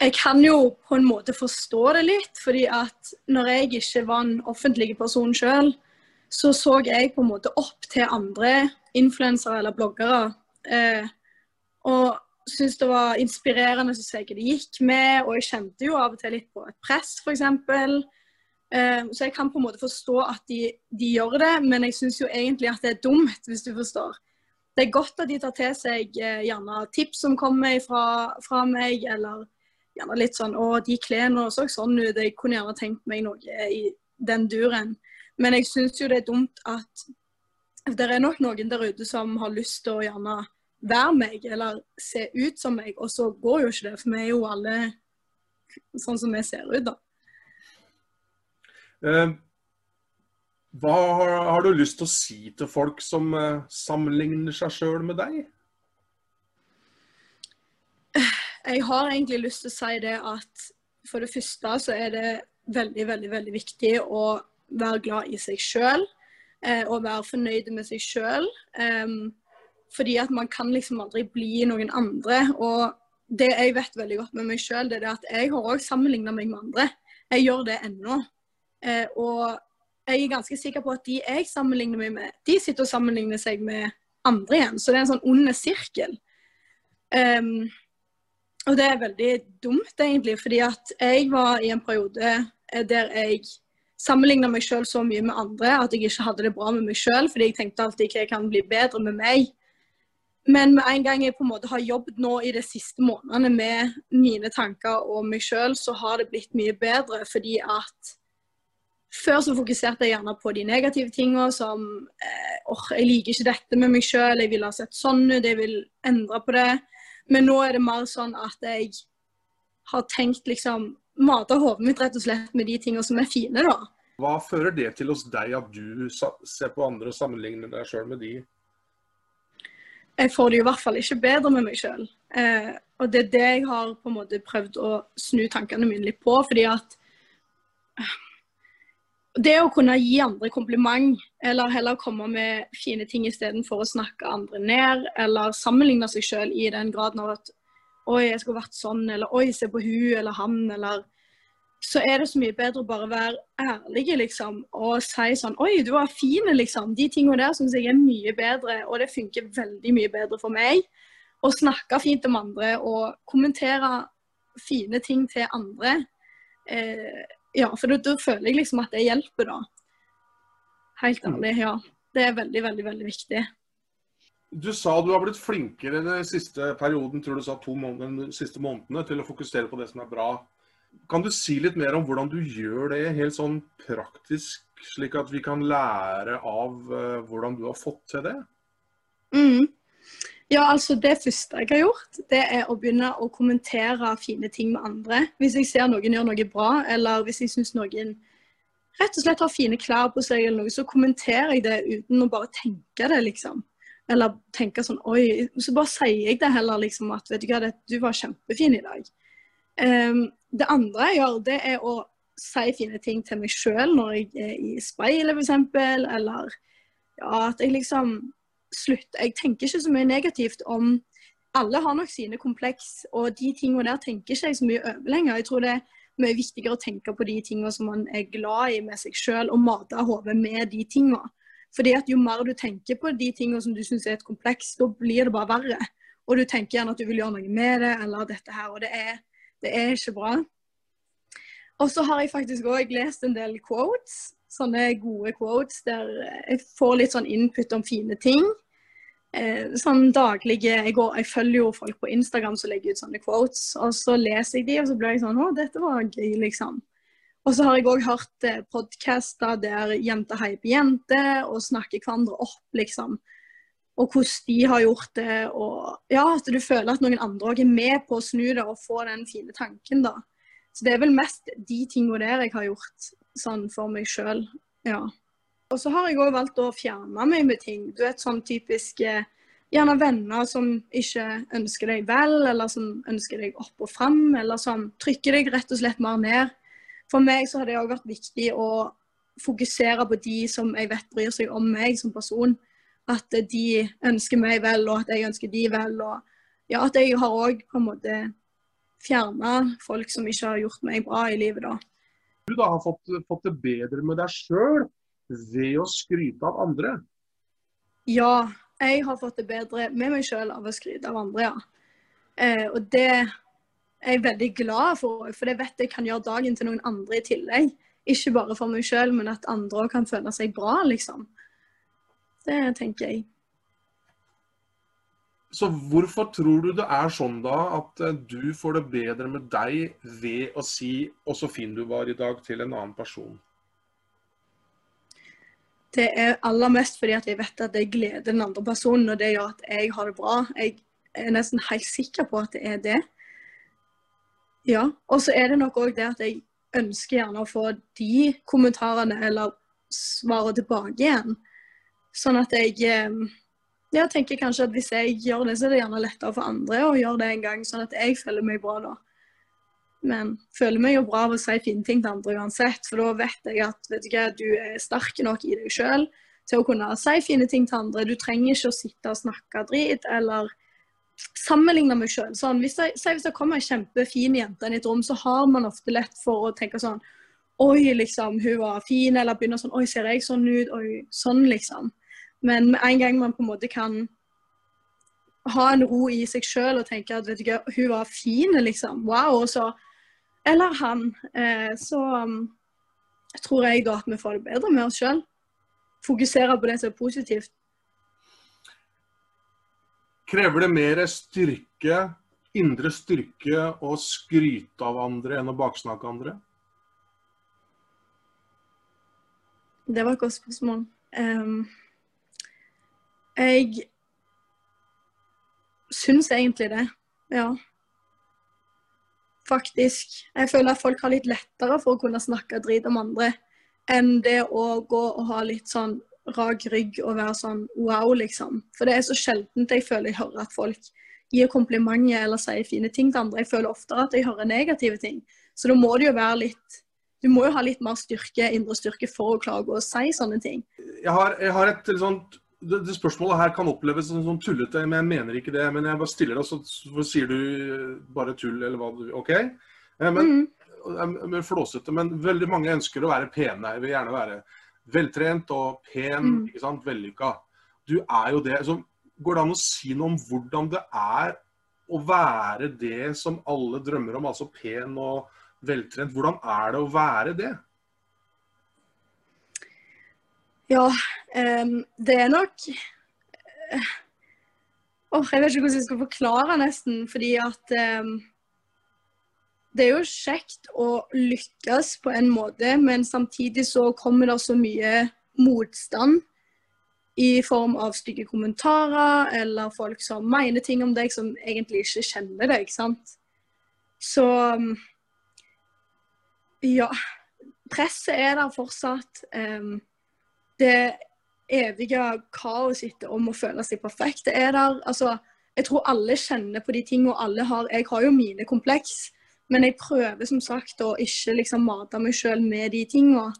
jeg kan jo på en måte forstå det litt, fordi at når jeg ikke var en offentlig person sjøl, så så jeg på en måte opp til andre influensere eller bloggere. Eh, og syntes det var inspirerende å se hva de gikk med, og jeg kjente jo av og til litt på et press, f.eks. Eh, så jeg kan på en måte forstå at de, de gjør det, men jeg syns jo egentlig at det er dumt, hvis du forstår. Det er godt at de tar til seg eh, gjerne tips som kommer fra, fra meg, eller gjerne litt sånn Å, de klærne så sånn ut. Jeg kunne gjerne tenkt meg noe i den duren. Men jeg syns jo det er dumt at det er nok noen der ute som har lyst til å gjerne være meg, eller se ut som meg, og så går jo ikke det. For vi er jo alle sånn som vi ser ut, da. Eh, hva har, du lyst til å si til folk som eh, sammenligner seg sjøl med deg? Jeg har egentlig lyst til å si det at for det første så er det veldig, veldig, veldig viktig å være glad i seg sjøl. Eh, og være fornøyd med seg sjøl. Um, fordi at man kan liksom aldri bli noen andre. Og det jeg vet veldig godt med meg sjøl, er at jeg har òg sammenligna meg med andre. Jeg gjør det ennå. Eh, og jeg er ganske sikker på at de jeg sammenligner meg med, de sitter og sammenligner seg med andre igjen. Så det er en sånn ond sirkel. Um, og det er veldig dumt, egentlig, fordi at jeg var i en periode eh, der jeg sammenligna meg sjøl så mye med andre at jeg ikke hadde det bra med meg sjøl, fordi jeg tenkte alltid at jeg kan bli bedre med meg. Men med en gang jeg på en måte har jobbet nå i de siste månedene med mine tanker og meg sjøl, så har det blitt mye bedre. Fordi at før så fokuserte jeg gjerne på de negative tingene som eh, oh, jeg liker ikke dette med meg sjøl, jeg vil ha sett sånn ut, jeg vil endre på det. Men nå er det mer sånn at jeg har tenkt liksom Mata hodet mitt rett og slett med de tingene som er fine, da. Hva fører det til hos deg at du ser på andre og sammenligner deg sjøl med de? Jeg får det i hvert fall ikke bedre med meg sjøl. Eh, og det er det jeg har på en måte prøvd å snu tankene mine litt på. fordi at det å kunne gi andre kompliment, eller heller komme med fine ting istedenfor å snakke andre ned, eller sammenligne seg sjøl i den graden av at Oi, jeg skulle vært sånn, eller Oi, se på hun eller han, eller Så er det så mye bedre å bare være ærlig, liksom, og si sånn Oi, du var fin, liksom. De tingene der syns jeg er mye bedre, og det funker veldig mye bedre for meg. Å snakke fint om andre og kommentere fine ting til andre. Eh, ja, for da, føler jeg liksom at det hjelper, da. Helt mm. ærlig, ja. Det er veldig, veldig, veldig viktig. Du sa du har blitt flinkere den siste perioden, tror du sa to måneder, de siste månedene, til å fokusere på det som er bra. Kan du si litt mer om hvordan du gjør det helt sånn praktisk, slik at vi kan lære av uh, hvordan du har fått til det? Mm. Ja, altså Det første jeg har gjort, det er å begynne å kommentere fine ting med andre. Hvis jeg ser noen gjør noe bra, eller hvis jeg syns noen rett og slett har fine klær på seg, eller noe, så kommenterer jeg det uten å bare tenke det, liksom. Eller tenke sånn Oi. Så bare sier jeg det heller, liksom, at vet du hva, det, du var kjempefin i dag. Um, det andre jeg gjør, det er å si fine ting til meg sjøl når jeg er i speilet, f.eks., eller ja, at jeg liksom slutter Jeg tenker ikke så mye negativt om Alle har nok sine kompleks, og de tingene der tenker ikke jeg så mye over lenger. Jeg tror det er mye viktigere å tenke på de tingene som man er glad i med seg sjøl, og mate hodet med de tingene. Fordi at Jo mer du tenker på de tingene som du syns er et kompleks, da blir det bare verre. Og du tenker gjerne at du vil gjøre noe med det, eller dette her. Og det er, det er ikke bra. Og så har jeg faktisk òg lest en del quotes. Sånne gode quotes der jeg får litt sånn input om fine ting eh, sånn daglige jeg, går, jeg, følger jo folk på Instagram som legger ut sånne quotes, og så leser jeg de, og så blir jeg sånn Å, dette var gøy, liksom. Og så har jeg òg hørt eh, podkaster der jenter hyper jenter og snakker hverandre opp, liksom. Og hvordan de har gjort det. Og ja, at du føler at noen andre òg er med på å snu det og få den fine tanken, da. Så det er vel mest de tingene der jeg har gjort sånn for meg sjøl. Ja. Og så har jeg òg valgt å fjerne meg med ting. Du vet sånn typisk eh, Gjerne venner som ikke ønsker deg vel, eller som ønsker deg opp og fram, eller som trykker deg rett og slett mer ned. For meg så har det òg vært viktig å fokusere på de som jeg vet bryr seg om meg som person. At de ønsker meg vel, og at jeg ønsker de vel. Og ja, at jeg har òg på en måte fjerna folk som ikke har gjort meg bra i livet, da. Du da har fått, fått det bedre med deg sjøl ved å skryte av andre. Ja, jeg har fått det bedre med meg sjøl av å skryte av andre, ja. Eh, og det er jeg veldig glad for, for det vet jeg kan gjøre dagen til noen andre i tillegg. Ikke bare for meg sjøl, men at andre òg kan føle seg bra, liksom. Det tenker jeg. Så hvorfor tror du det er sånn da at eh, du får det bedre med deg ved å si 'og så fin du var i dag' til en annen person? Det er aller mest fordi at jeg vet at det gleder den andre personen, og det gjør at jeg har det bra. Jeg er nesten helt sikker på at det er det. Ja. Og så er det nok òg det at jeg ønsker gjerne å få de kommentarene eller svaret tilbake igjen. Sånn at jeg eh, jeg tenker kanskje at hvis jeg gjør det, så er det gjerne lettere for andre å gjøre det en gang, sånn at jeg føler meg bra da. Men føler meg jo bra av å si fine ting til andre uansett, for da vet jeg at vet du, hva, du er sterk nok i deg sjøl til å kunne si fine ting til andre. Du trenger ikke å sitte og snakke drit eller sammenligne meg sjøl. Sånn, hvis, hvis det kommer ei kjempefin jente inn i et rom, så har man ofte lett for å tenke sånn Oi, liksom, hun var fin. Eller begynner sånn Oi, ser jeg sånn ut? Oi, sånn, liksom. Men med en gang man på en måte kan ha en ro i seg sjøl og tenke at vet du hun var fin, liksom. Wow. Og så eller han, eh, så um, tror jeg da at vi får det bedre med oss sjøl. Fokusere på det som er positivt. Krever det mer styrke, indre styrke, å skryte av andre enn å baksnakke andre? Det var et godt spørsmål. Um, jeg syns egentlig det, ja faktisk. Jeg føler at folk har litt lettere for å kunne snakke drit om andre enn det å gå og ha litt sånn rak rygg og være sånn wow, liksom. For det er så sjeldent jeg føler jeg hører at folk gir komplimenter eller sier fine ting til andre. Jeg føler oftere at jeg hører negative ting. Så da må det jo være litt Du må jo ha litt mer styrke, indre styrke for å klare å si sånne ting. Jeg har, jeg har et sånt det, det, spørsmålet her kan oppleves som, som, tullete, men jeg mener ikke det. Men jeg bare stiller det, så, sier du bare tull, eller hva du OK? Eh, men, mm. men flåsete. Men veldig mange ønsker å være pene. Jeg vil gjerne være veltrent og pen, mm. ikke sant, vellykka. Du er jo det. Så går det an å si noe om hvordan det er å være det som alle drømmer om, altså pen og veltrent? Hvordan er det å være det? Ja, um, det er nok uh, oh, Jeg vet ikke hvordan jeg skal forklare, nesten. Fordi at um, Det er jo kjekt å lykkes på en måte, men samtidig så kommer det så mye motstand i form av stygge kommentarer eller folk som mener ting om deg som egentlig ikke kjenner deg. sant? Så ja. Presset er der fortsatt. Um, det evige kaoset om å føle seg perfekt. Det er der, altså, jeg tror alle kjenner på de tingene alle har. Jeg har jo mine kompleks, men jeg prøver som sagt å ikke liksom mate meg sjøl med de tingene.